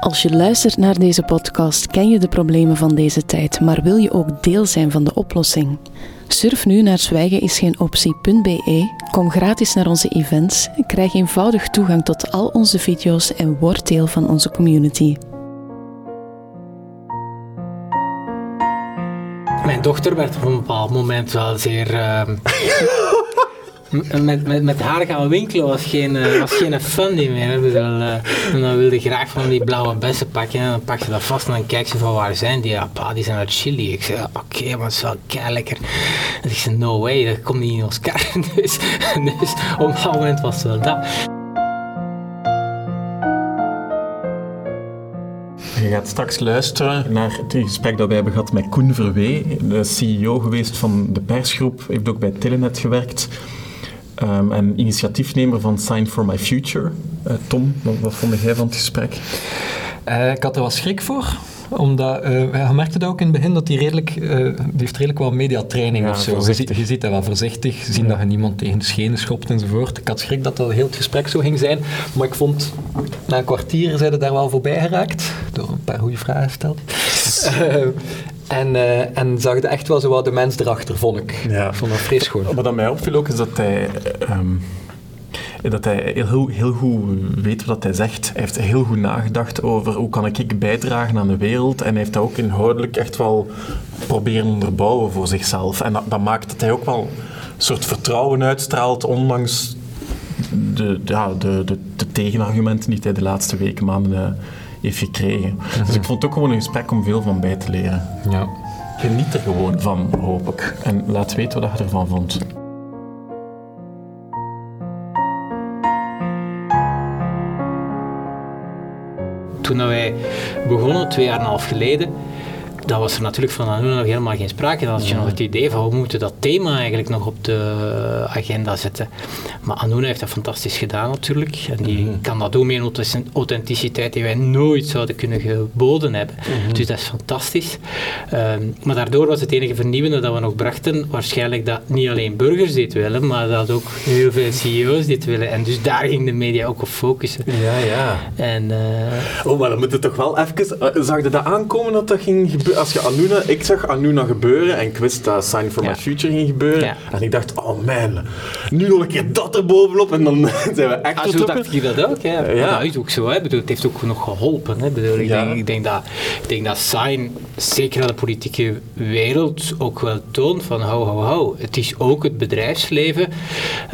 Als je luistert naar deze podcast, ken je de problemen van deze tijd, maar wil je ook deel zijn van de oplossing? Surf nu naar zwijgenisgeenoptie.be, kom gratis naar onze events, krijg eenvoudig toegang tot al onze video's en word deel van onze community. Mijn dochter werd op een bepaald moment wel zeer. Uh, met, met, met haar gaan winkelen was geen, uh, was geen meer. Hè. Bedoel, uh, en dan wilde graag van die blauwe bessen pakken. En dan pak ze dat vast en dan kijkt ze van waar zijn die? Ja, pa, die zijn uit Chili. Ik zei, oké, maar het is wel kei lekker. En ik zei, no way, dat komt niet in ons kar. dus, dus op dat moment was het wel dat. Je gaat straks luisteren naar het gesprek dat wij hebben gehad met Koen Verwee, de CEO geweest van de persgroep, heeft ook bij Telenet gewerkt um, en initiatiefnemer van Sign for My Future. Uh, Tom, wat, wat vond jij van het gesprek? Uh, ik had er wel schrik voor omdat, uh, je merkte dat ook in het begin dat hij redelijk, uh, die heeft redelijk wat mediatraining ja, of zo. Je ziet, je ziet dat wel voorzichtig, zien ja. dat je niemand tegen de schenen schopt enzovoort. Ik had schrik dat dat heel het gesprek zo ging zijn, maar ik vond, na een kwartier zijn er daar wel voorbij geraakt, door een paar goede vragen gesteld. uh, en, uh, en zag er echt wel zo wat de mens erachter, vond ik. Ja. vond dat fris gewoon. Wat mij opviel ook is dat hij... Um, dat hij heel, heel goed weet wat hij zegt. Hij heeft heel goed nagedacht over hoe kan ik bijdragen aan de wereld. En hij heeft dat ook inhoudelijk echt wel proberen onderbouwen voor zichzelf. En dat, dat maakt dat hij ook wel een soort vertrouwen uitstraalt, ondanks de, ja, de, de, de tegenargumenten die hij de laatste weken, maanden uh, heeft gekregen. Dus ik vond het ook gewoon een gesprek om veel van bij te leren. Ja. Geniet er gewoon van, hoop ik. En laat weten wat je ervan vond. toen wij begonnen, twee jaar en een half geleden, dan was er natuurlijk van Anuna nog helemaal geen sprake. Dan had je nog het idee van, we moeten dat thema eigenlijk nog op de agenda zetten. Maar Anuna heeft dat fantastisch gedaan natuurlijk. En die -hmm. kan dat doen met een authenticiteit die wij nooit zouden kunnen geboden hebben. -hmm. Dus dat is fantastisch. Um, maar daardoor was het enige vernieuwende dat we nog brachten, waarschijnlijk dat niet alleen burgers dit willen, maar dat ook heel veel CEO's dit willen. En dus daar ging de media ook op focussen. Ja, ja. En, uh... Oh, maar dan moet het toch wel even... Uh, zag je dat aankomen dat dat ging gebeuren? Als je Anuna... Ik zag Anuna gebeuren en ik wist dat Sign for. My Future ging gebeuren. En ik dacht, oh man, nu nog een keer dat er bovenop en dan zijn we echt ah, zo dacht je dat ook, hè. Ja. Dat is ook zo, hè. Bedoel, het heeft ook nog geholpen, hè. Bedoel, ik, denk, ik, denk dat, ik denk dat Sign, zeker aan de politieke wereld, ook wel toont van hou, hou, hou. Het is ook het bedrijfsleven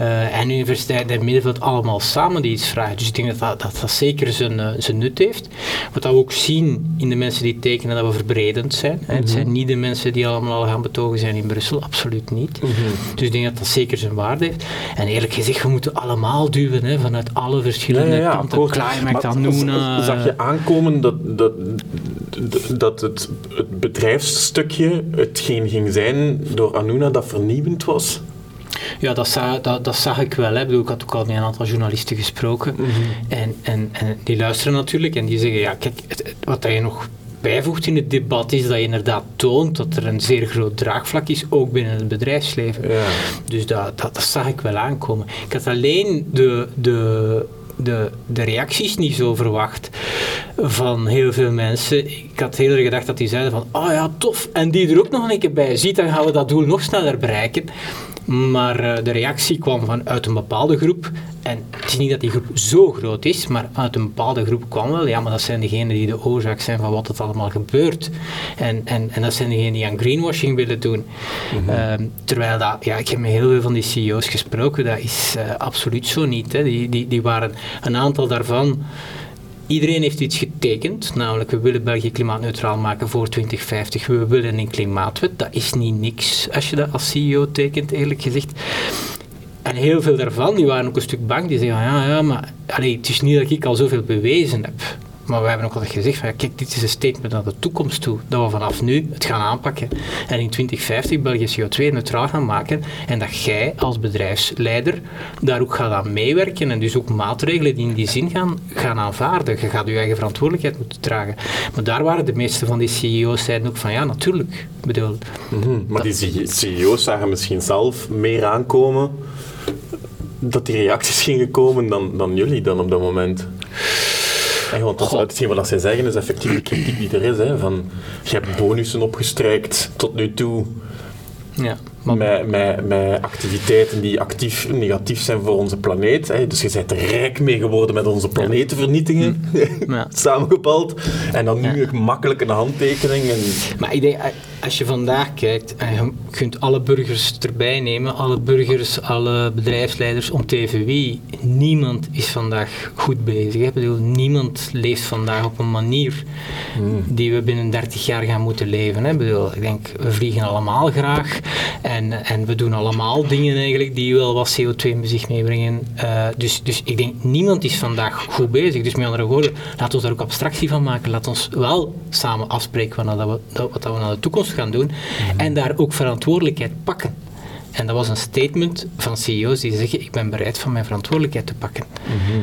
uh, en universiteit en middenveld allemaal samen die iets vragen. Dus ik denk dat dat, dat, dat zeker zijn, uh, zijn nut heeft. Wat we ook zien in de mensen die tekenen, dat we verbredend zijn. Mm -hmm. Het zijn niet de mensen die allemaal al gaan betogen zijn in Brussel, absoluut niet. Mm -hmm. Dus ik denk dat dat zeker zijn waarde heeft. En eerlijk gezegd, we moeten allemaal duwen hè, vanuit alle verschillende ja, ja, kanten. Climate, Anuna... Zag je aankomen dat, dat, dat het, het bedrijfsstukje hetgeen ging zijn door Anuna dat vernieuwend was? Ja, dat zag, dat, dat zag ik wel. Hè. Ik had ook al met een aantal journalisten gesproken. Mm -hmm. en, en, en die luisteren natuurlijk en die zeggen, ja, kijk, het, wat je nog bijvoegt in het debat is dat je inderdaad toont dat er een zeer groot draagvlak is, ook binnen het bedrijfsleven. Ja. Dus dat, dat, dat, zag ik wel aankomen. Ik had alleen de, de, de, de reacties niet zo verwacht van heel veel mensen. Ik had heel erg gedacht dat die zeiden van, oh ja, tof, en die er ook nog een keer bij ziet, dan gaan we dat doel nog sneller bereiken. Maar uh, de reactie kwam vanuit een bepaalde groep. En het is niet dat die groep zo groot is, maar uit een bepaalde groep kwam wel. Ja, maar dat zijn degenen die de oorzaak zijn van wat het allemaal gebeurt. En, en, en dat zijn degenen die aan greenwashing willen doen. Mm -hmm. uh, terwijl dat, ja, ik heb met heel veel van die CEO's gesproken, dat is uh, absoluut zo niet. Hè. Die, die, die waren een aantal daarvan. Iedereen heeft iets getekend, namelijk we willen België klimaatneutraal maken voor 2050. We willen een klimaatwet. Dat is niet niks als je dat als CEO tekent, eerlijk gezegd. En heel veel daarvan, die waren ook een stuk bang. Die zeggen, ja, ja, maar allee, het is niet dat ik al zoveel bewezen heb. Maar we hebben ook altijd gezegd van, ja, kijk, dit is een statement naar de toekomst toe. Dat we vanaf nu het gaan aanpakken. En in 2050 België CO2-neutraal gaan maken. En dat jij als bedrijfsleider daar ook gaat aan meewerken. En dus ook maatregelen die in die zin gaan, gaan aanvaarden. Je gaat je eigen verantwoordelijkheid moeten dragen. Maar daar waren de meeste van die CEO's zeiden ook van, ja, natuurlijk. Bedoel, mm -hmm. Maar die CEO's zagen misschien zelf meer aankomen dat die reacties gingen komen dan, dan jullie dan op dat moment? Want dat, hetgeen wat zij zeggen is effectief de kritiek die er is. Hè, van, je hebt bonussen opgestrijkt tot nu toe. Ja. Met, met, met activiteiten die actief negatief zijn voor onze planeet. Hè. Dus je bent er rijk mee geworden met onze planetenvernietingen, hm. ja. samengepald. En dan nu ja. makkelijk een handtekening. En... Maar ik denk, als je vandaag kijkt en je kunt alle burgers erbij nemen, alle burgers, alle bedrijfsleiders om TVW, niemand is vandaag goed bezig. Ik bedoel, niemand leeft vandaag op een manier hmm. die we binnen 30 jaar gaan moeten leven. Ik, bedoel, ik denk, we vliegen allemaal graag en, en we doen allemaal dingen eigenlijk die wel wat CO2 met zich meebrengen. Uh, dus, dus ik denk, niemand is vandaag goed bezig. Dus met andere woorden, laten we daar ook abstractie van maken. Laat ons wel samen afspreken wat we, wat we naar de toekomst gaan doen en daar ook verantwoordelijkheid pakken. En dat was een statement van CEO's die zeggen: Ik ben bereid van mijn verantwoordelijkheid te pakken. Mhm.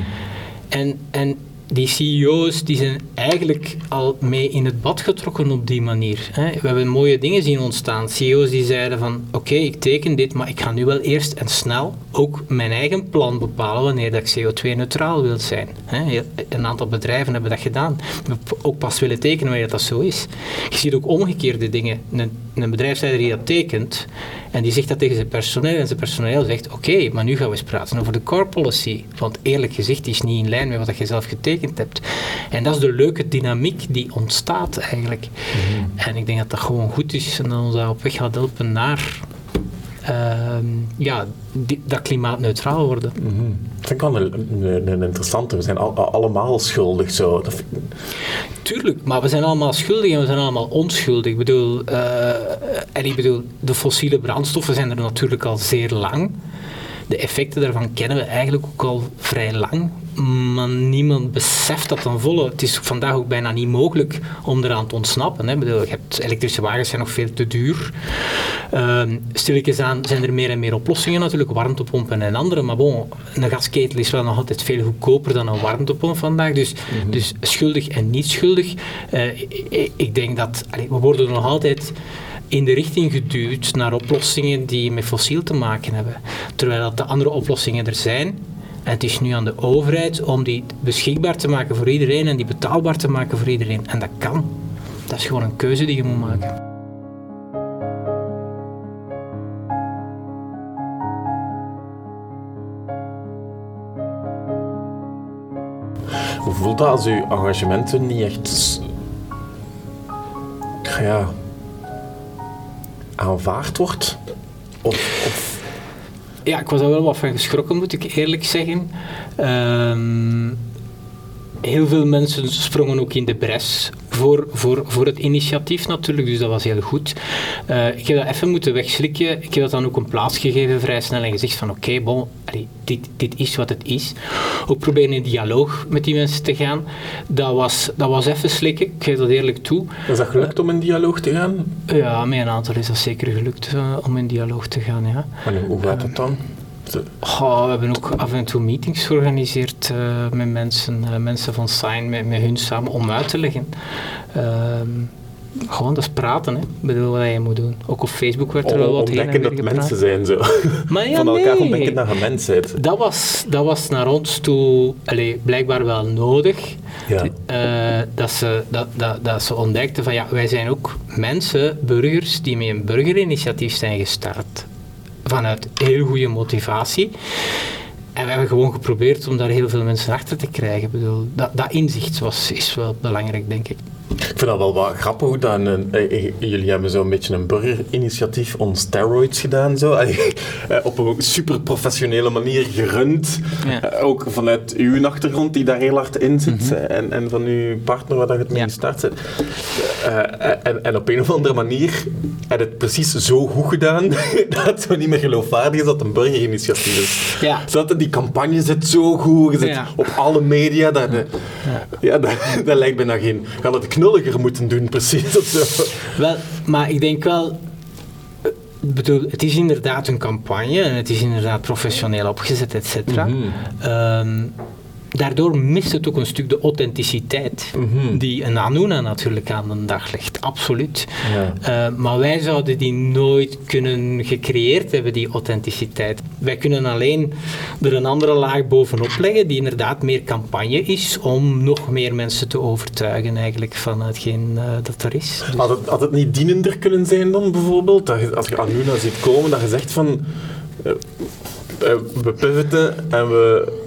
En, en die CEO's die zijn eigenlijk al mee in het bad getrokken op die manier. Hè. We hebben mooie dingen zien ontstaan. CEO's die zeiden van oké, ik teken dit, maar ik ga nu wel eerst en snel ook mijn eigen plan bepalen wanneer dat ik CO2-neutraal wil zijn. Hè. Een aantal bedrijven hebben dat gedaan. Ook pas willen tekenen wanneer dat zo is. Je ziet ook omgekeerde dingen. Een, een bedrijfsleider die dat tekent en die zegt dat tegen zijn personeel en zijn personeel zegt oké, maar nu gaan we eens praten over de core policy. Want eerlijk gezegd, die is niet in lijn met wat je zelf getekend hebt. En dat is de leuke dynamiek die ontstaat eigenlijk. Mhm. En ik denk dat dat gewoon goed is en dat ons dat op weg gaat helpen naar uh, ja, die, dat klimaatneutraal worden. Mm -hmm. Dat vind ik wel een, een, interessante. We zijn allemaal schuldig zo. Dat Tuurlijk, maar we zijn allemaal schuldig en we zijn allemaal onschuldig. Ik bedoel, uh, en ik bedoel, de fossiele brandstoffen zijn er natuurlijk al zeer lang. De effecten daarvan kennen we eigenlijk ook al vrij lang maar niemand beseft dat ten volle. Het is vandaag ook bijna niet mogelijk om eraan te ontsnappen. Hè. Bedoel, je hebt, elektrische wagens zijn nog veel te duur. Uh, stilletjes aan zijn er meer en meer oplossingen natuurlijk, warmtepompen en andere. Maar bon, een gasketel is wel nog altijd veel goedkoper dan een warmtepomp vandaag. Dus, mhm. dus schuldig en niet schuldig. Uh, ik, ik, denk dat we worden nog altijd in de richting geduwd naar oplossingen die met fossiel te maken hebben. Terwijl dat de andere oplossingen er zijn, het is nu aan de overheid om die beschikbaar te maken voor iedereen en die betaalbaar te maken voor iedereen. En dat kan. Dat is gewoon een keuze die je moet maken. Hoe voelt dat als uw engagementen niet echt ja, aanvaard wordt? Ja, ik was er wel wat van geschrokken, moet ik eerlijk zeggen. Ehm, heel veel mensen sprongen ook in de bres voor, voor, voor het initiatief natuurlijk, dus dat was heel goed. Uh, ik heb dat even moeten wegslikken. Ik heb dat dan ook een plaats gegeven vrij snel en gezegd van oké, bon, dit, dit is wat het is. Ook proberen in dialoog met die mensen te gaan. Dat was, dat was even slikken, ik geef dat eerlijk toe. Is dat gelukt om in dialoog te gaan? Ja, met een aantal is dat zeker gelukt uh, om in dialoog te gaan, ja. En hoe gaat het dan? Oh, we hebben ook af en toe meetings georganiseerd uh, met mensen, uh, mensen van Sign, met, met hun samen, om uit te leggen. Ehm, gewoon, dat is praten, hè. Ik bedoel, wat je moet doen. Ook op Facebook werd er wel wat heen en dat mensen zijn, zo. Maar ja, Van elkaar nee. ontdekken dat je mens bent. Dat was, dat was naar ons toe blijkbaar wel nodig. Ja. Uh, dat, ze, dat, dat, dat ze ontdekten van, ja, wij zijn ook mensen, burgers, die met een burgerinitiatief zijn gestart vanuit heel goede motivatie. En we hebben gewoon geprobeerd om daar heel veel mensen achter te krijgen. Bedoel, dat, dat inzicht was, is wel belangrijk, denk ik. Ik vind dat wel wat grappig dat een, eh, eh, jullie hebben zo'n beetje een burgerinitiatief on steroids gedaan. Zo. Eh, op een super professionele manier gerund. Ja. ook vanuit uw achtergrond die daar heel hard in zit. Mhm. en, en van uw partner waar dat het mee gestart zit. en, en op een of andere manier heb het precies zo goed gedaan dat het zo niet meer geloofwaardig is dat het een burgerinitiatief is. Ja. Zodat die campagne zit zo goed, je zit op alle media. Dat, ja. dat, dat lijkt bijna geen... Gaat het knulliger moeten doen, precies. Wel, maar ik denk wel... Ik bedoel, het is inderdaad een campagne en het is inderdaad professioneel opgezet, et cetera. Mhm. Ehm, daardoor mist het ook een stuk de authenticiteit Mhm. die een Anuna natuurlijk aan de dag legt. Absoluut. Ja. Eh, maar wij zouden die nooit kunnen gecreëerd hebben, die authenticiteit. Wij kunnen alleen er een andere laag bovenop leggen, die inderdaad meer campagne is, om nog meer mensen te overtuigen eigenlijk van hetgeen eh, dat er is. Dus- Had het, had het niet dienender kunnen zijn dan bijvoorbeeld, dat je, als je Anuna ziet komen, dat je zegt van eh, we pivoten en we,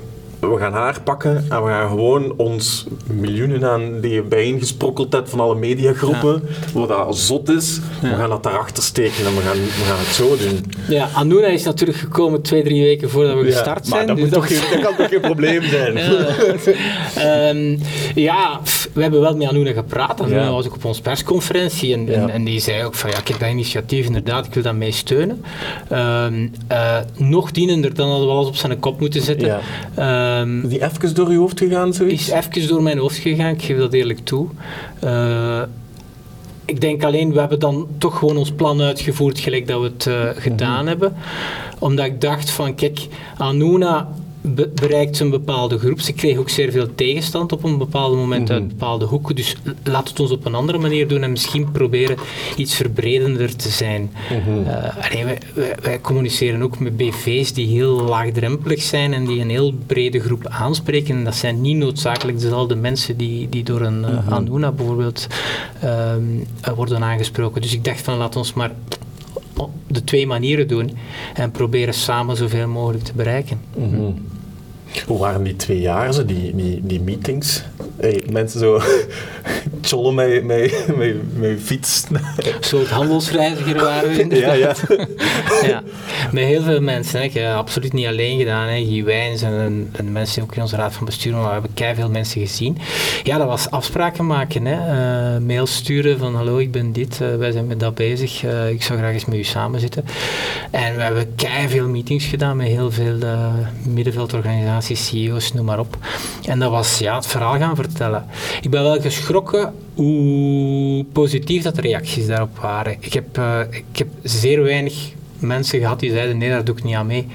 we gaan haar pakken en we gaan gewoon ons miljoenen aan die je bijeengesprokkeld hebt van alle mediagroepen, wat dat zot is, we gaan dat daarachter steken en we gaan, we gaan het zo doen. Ja, Anuna is natuurlijk gekomen twee, drie weken voordat we gestart maar zijn. dat, dus moet toch geen, dat kan toch geen probleem zijn? Ja, Ehm, ja pff, we hebben wel met Anuna gepraat. Anuna was ook op onze persconferentie en, en, en die zei ook van ja, kijk dat initiatief inderdaad, ik wil dat mee steunen. Ehm, eh, nog dienender dan hadden we alles op zijn kop moeten zetten. Ja. Is die even door je hoofd gegaan, zoiets? is even door mijn hoofd gegaan, ik geef dat eerlijk toe. Eh, ik denk alleen, we hebben dan toch gewoon ons plan uitgevoerd gelijk dat we het eh, gedaan hebben. Omdat ik dacht van, kijk, Anuna be- bereikt een bepaalde groep. Ze kreeg ook zeer veel tegenstand op een bepaald moment uit bepaalde hoeken. Dus laat het ons op een andere manier doen en misschien proberen iets verbredender te zijn. Allee, wij, wij, wij communiceren ook met BV's die heel laagdrempelig zijn en die een heel brede groep aanspreken. En dat zijn niet noodzakelijk dezelfde mensen die, die door een Anuna bijvoorbeeld ehm, eh, worden aangesproken. Dus ik dacht van laat ons maar op de twee manieren doen en proberen samen zoveel mogelijk te bereiken. Mhm. Hoe waren die twee jaar, zo, die, die, die meetings? Hey, mensen zo chollen met, met, met, met fiets. Een soort handelsreiziger waren we ja, inderdaad. ja. ja, met heel veel mensen. Hè. Ik heb absoluut niet alleen gedaan. Hè. Guy Wijns en, en, en mensen ook in onze raad van bestuur, maar we hebben keihard veel mensen gezien. Ja, dat was afspraken maken. Hè. Eh, mails sturen van hallo, ik ben dit, eh, wij zijn met dat bezig, eh, ik zou graag eens met u samen zitten. En we hebben keihard veel meetings gedaan met heel veel eh, middenveldorganisaties, CEO's, noem maar op. En dat was ja, het verhaal gaan vertellen. Ik ben wel geschrokken hoe positief dat de reacties daarop waren. Ik heb, eh, ik heb zeer weinig mensen gehad die zeiden nee, daar doe ik niet aan mee.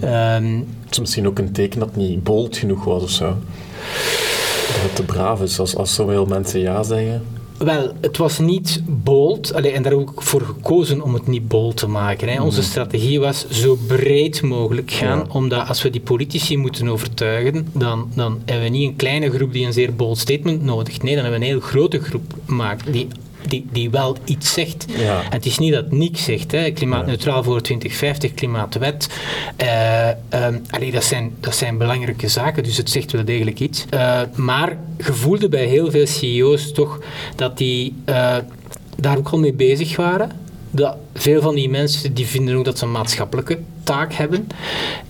Ehm, Het is misschien ook een teken dat het niet bold genoeg was of zo. Dat het te braaf is als, als zoveel mensen ja zeggen. Wel, het was niet bold, allee, en daar heb ik ook voor gekozen om het niet bold te maken. Hè. Onze strategie was zo breed mogelijk gaan, Ja. omdat als we die politici moeten overtuigen, dan, dan hebben we niet een kleine groep die een zeer bold statement nodig. Nee, dan hebben we een heel grote groep maakt die, die, die wel iets zegt. Ja. Het is niet dat het niks zegt. Hè. Klimaatneutraal voor 2050, klimaatwet. allee, dat, zijn, dat zijn belangrijke zaken, dus het zegt wel degelijk iets. Eh, maar gevoelde bij heel veel CEO's toch dat die eh, daar ook al mee bezig waren. Dat veel van die mensen die vinden ook dat ze een maatschappelijke taak hebben.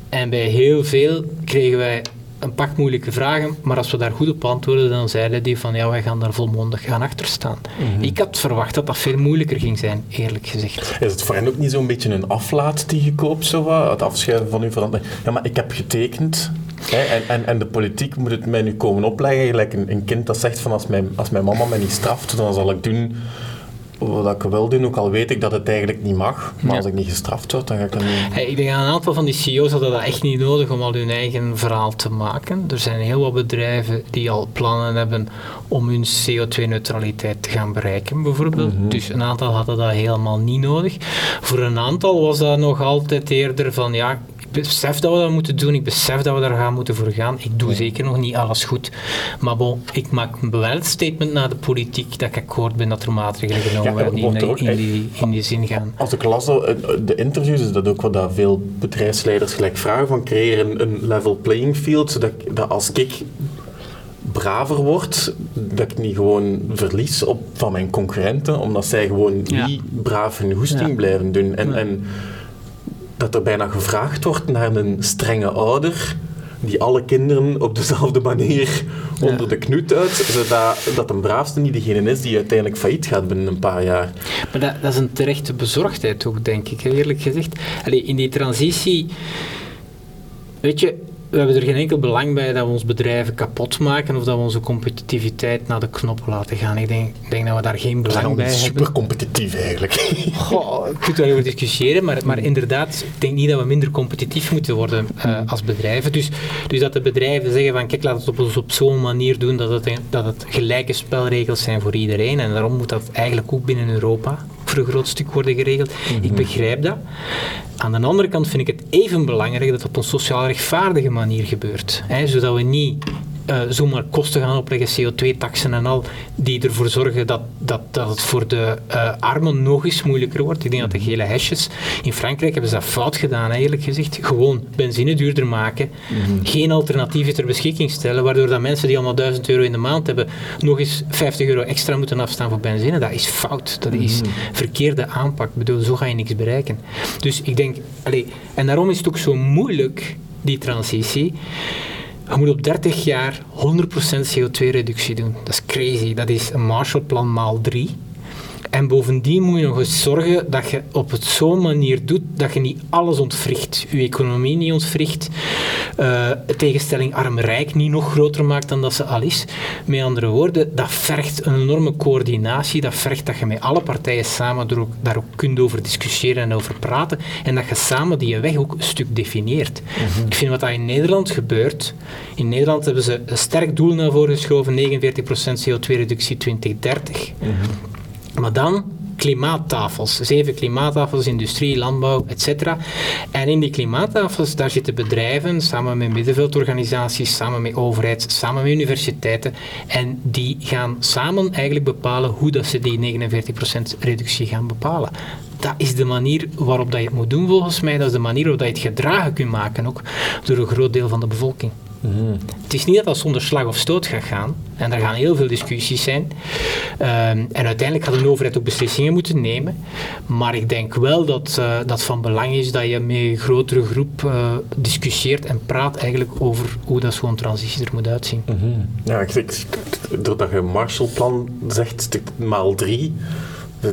En bij heel veel kregen wij een pak moeilijke vragen, maar als we daar goed op antwoorden, dan zeiden die van ja, wij gaan daar volmondig gaan achter staan. Ik had verwacht dat dat veel moeilijker ging zijn, eerlijk gezegd. Is het voor hen ook niet zo'n beetje een aflaat die je koopt, zo wat? Het afscheiden van uw verantwoording? Ja, maar ik heb getekend. Hè, en, en, en de politiek moet het mij nu komen opleggen. Gelijk een, een kind dat zegt van als mijn, als mijn mama mij niet straft, dan zal ik doen wat ik wil doen, ook al weet ik dat het eigenlijk niet mag. Maar Ja. als ik niet gestraft word, dan ga ik dat niet... Hey, ik denk aan een aantal van die CEO's hadden dat echt niet nodig om al hun eigen verhaal te maken. Er zijn heel wat bedrijven die al plannen hebben om hun CO2-neutraliteit te gaan bereiken, bijvoorbeeld. Dus een aantal hadden dat helemaal niet nodig. Voor een aantal was dat nog altijd eerder van ja. Ik besef dat we dat moeten doen, ik besef dat we daar gaan moeten voor gaan. Ik doe zeker nog niet alles goed. Maar bon, ik maak wel het statement naar de politiek dat ik akkoord ben dat er maatregelen genomen Ja, die er in, ook in die, in die zin gaan. Als ik las dat, eh, de interviews, is dat ook wat dat veel bedrijfsleiders gelijk vragen van creëer een, level playing field, zodat ik- dat als ik braver word, dat ik niet gewoon verlies op, van mijn concurrenten, omdat zij gewoon Ja. niet braaf hun hoesting Ja. blijven doen. En, en dat er bijna gevraagd wordt naar een strenge ouder die alle kinderen op dezelfde manier onder de knoet uit, zodat dat een braafste niet degene is die uiteindelijk failliet gaat binnen een paar jaar. Maar dat, dat is een terechte bezorgdheid ook, denk ik, eerlijk gezegd. Allee, in die transitie, weet je, we hebben er geen enkel belang bij dat we ons bedrijven kapot maken of dat we onze competitiviteit naar de knoppen laten gaan. Ik denk, ik denk dat we daar geen belang bij hebben. super competitief eigenlijk. Goh, ik kunt daarover discussiëren, maar, maar inderdaad, ik denk niet dat we minder competitief moeten worden uh, als bedrijven. Dus, dus dat de bedrijven zeggen van kijk, laat het op, op zo'n manier doen dat het, dat het gelijke spelregels zijn voor iedereen. En daarom moet dat eigenlijk ook binnen Europa voor een groot stuk worden geregeld. Ik mhm. begrijp dat. Aan de andere kant vind ik het even belangrijk dat het op een sociaal rechtvaardige manier gebeurt. Hè, zodat we niet uh, zomaar kosten gaan opleggen, CO2-taxen en al, die ervoor zorgen dat, dat, dat het voor de uh, armen nog eens moeilijker wordt. Ik denk dat de gele hesjes in Frankrijk hebben ze dat fout gedaan, eigenlijk gezegd. Gewoon benzine duurder maken, mhm. geen alternatieven ter beschikking stellen, waardoor dat mensen die allemaal 1000 euro in de maand hebben, nog eens 50 euro extra moeten afstaan voor benzine. Dat is fout. Dat is mhm. verkeerde aanpak. Ik bedoel, zo ga je niks bereiken. Dus ik denk, allez, en daarom is het ook zo moeilijk, die transitie. Je moet op 30 jaar 100% CO2-reductie doen. Dat is crazy. Dat is een Marshallplan maal 3. En bovendien moet je nog eens zorgen dat je op het zo'n manier doet dat je niet alles ontwricht. Je economie niet ontwricht. Uh, tegenstelling arm-rijk niet nog groter maakt dan dat ze al is. Met andere woorden, dat vergt een enorme coördinatie. Dat vergt dat je met alle partijen samen er ook, daar ook kunt over discussiëren en over praten. En dat je samen die weg ook een stuk definieert. Mhm. Ik vind wat dat in Nederland gebeurt. In Nederland hebben ze een sterk doel naar voren geschoven: 49% CO2-reductie 2030. Mm maar dan klimaattafels. Zeven klimaattafels, industrie, landbouw, etc. En in die klimaattafels, daar zitten bedrijven, samen met middenveldorganisaties, samen met overheid, samen met universiteiten. En die gaan samen eigenlijk bepalen hoe dat ze die 49% reductie gaan bepalen. Dat is de manier waarop dat je het moet doen volgens mij. Dat is de manier waarop dat je het gedragen kunt maken ook door een groot deel van de bevolking. Het is niet dat dat zonder slag of stoot gaat gaan. En er gaan heel veel discussies zijn. Ehm, en uiteindelijk gaat een overheid ook beslissingen moeten nemen. Maar ik denk wel dat uh, dat van belang is dat je met een grotere groep uh, discussieert en praat eigenlijk over hoe dat zo'n transitie er moet uitzien. Mm Ja, ik, ik, doordat je Marshallplan zegt, maal drie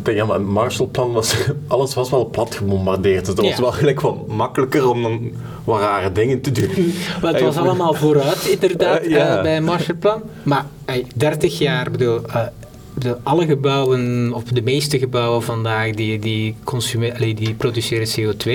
ja, maar het Marshallplan was, alles was wel plat gebombardeerd. Dus dat was wel gelijk wat makkelijker om dan wat rare dingen te doen. Maar het was allemaal vooruit, inderdaad, uh, ja. uh, bij Marshallplan. Maar 30 jaar, bedoel, uh, de, alle gebouwen, of de meeste gebouwen vandaag, die, die, die produceren CO2.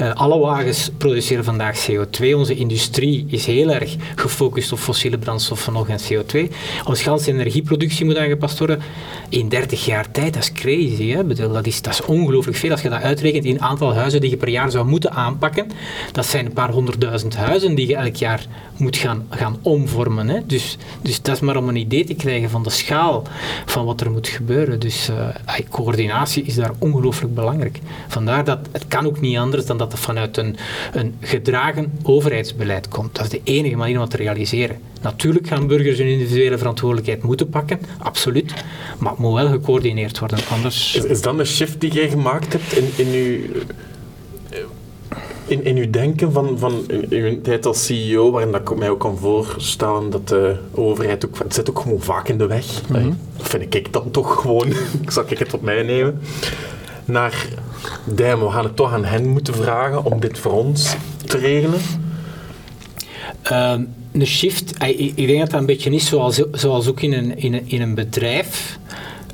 Uh, alle wagens produceren vandaag CO2. Onze industrie is heel erg gefocust op fossiele brandstoffen nog en CO2. Onze ganse energieproductie moet aangepast worden. In 30 jaar tijd, dat is crazy. Hè? Dat, is, dat is ongelooflijk veel. Als je dat uitrekent in aantal huizen die je per jaar zou moeten aanpakken, dat zijn een paar honderdduizend huizen die je elk jaar moet gaan, gaan omvormen. Hè? Dus, dus dat is maar om een idee te krijgen van de schaal van wat er moet gebeuren. Dus uh, coördinatie is daar ongelooflijk belangrijk. Vandaar dat het kan ook niet anders dan dat het vanuit een, een gedragen overheidsbeleid komt. Dat is de enige manier om dat te realiseren. Natuurlijk gaan burgers hun individuele verantwoordelijkheid moeten pakken, absoluut. Maar het moet wel gecoördineerd worden, anders... Is, is dat een shift die jij gemaakt hebt in, in uw in, in uw denken van, van uw tijd als CEO, waarin dat ik mij ook kan voorstellen dat de overheid ook, het zit ook gewoon vaak in de weg. Mm Dat vind ik dan toch gewoon, zal ik het op mij nemen, naar, damn, we gaan het toch aan hen moeten vragen om dit voor ons te regelen. Um, een shift, ik, ik, denk dat dat een beetje is zoals, zoals ook in een, in een, in een bedrijf,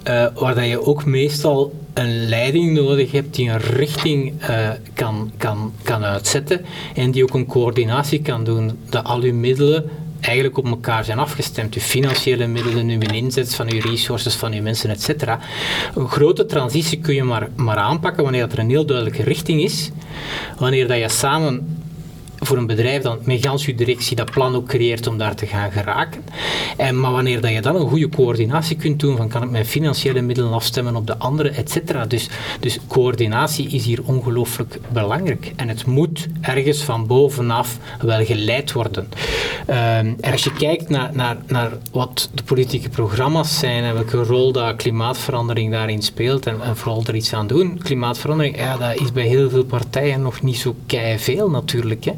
uh, waar dat je ook meestal een leiding nodig hebt die een richting uh, kan, kan, kan uitzetten en die ook een coördinatie kan doen, dat al uw middelen eigenlijk op elkaar zijn afgestemd. Uw financiële middelen, uw inzet van uw resources, van uw mensen, etc. Een grote transitie kun je maar, maar aanpakken wanneer er een heel duidelijke richting is. Wanneer dat je samen voor een bedrijf dan met gans je directie dat plan ook creëert om daar te gaan geraken. En, maar wanneer dat je dan een goede coördinatie kunt doen van kan ik mijn financiële middelen afstemmen op de andere, et cetera. Dus, dus coördinatie is hier ongelooflijk belangrijk. En het moet ergens van bovenaf wel geleid worden. Um, en als je kijkt naar, naar, naar wat de politieke programma's zijn en welke rol dat klimaatverandering daarin speelt en, en vooral er iets aan doen. Klimaatverandering, ja, dat is bij heel veel partijen nog niet zo kei veel natuurlijk. Hè.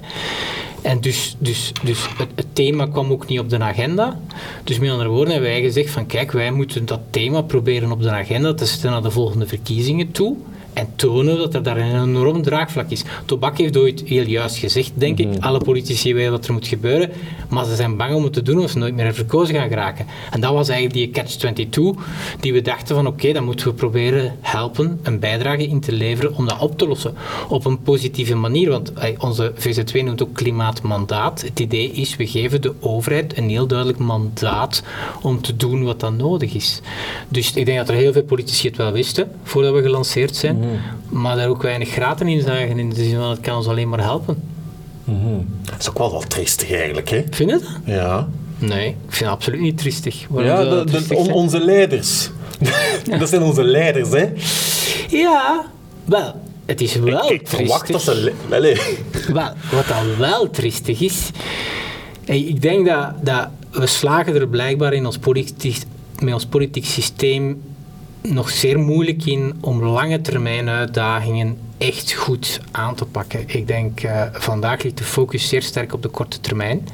En dus, dus, dus het, het, thema kwam ook niet op de agenda. Dus met andere woorden hebben wij gezegd van kijk, wij moeten dat thema proberen op de agenda te zetten naar de volgende verkiezingen toe. En tonen dat er daar een enorm draagvlak is. Tobak heeft ooit heel juist gezegd, denk ik, alle politici weten wat er moet gebeuren, maar ze zijn bang om het te doen of ze nooit meer verkozen gaan geraken. En dat was eigenlijk die catch-22, die we dachten van oké, dan moeten we proberen helpen, een bijdrage in te leveren om dat op te lossen. Op een positieve manier, want onze VZ2 noemt ook klimaatmandaat. Het idee is, we geven de overheid een heel duidelijk mandaat om te doen wat dan nodig is. Dus ik denk dat er heel veel politici het wel wisten, voordat we gelanceerd zijn, mhm. maar daar ook weinig graten in zagen, in de zin van het kan ons alleen maar helpen. Mm Dat is ook wel wat triestig eigenlijk, hè? Vind je dat? Ja. Nee, ik vind het absoluut niet triestig. ja, de, onze leiders. dat zijn onze leiders, hè? Ja, wel, het is wel ik, ik verwacht dat ze... Wel, wat dan wel triestig is... Ik denk dat, dat we slagen er blijkbaar in ons politiek, met ons politiek systeem nog zeer moeilijk in om lange termijn uitdagingen echt goed aan te pakken. Ik denk uh, vandaag ligt de focus zeer sterk op de korte termijn.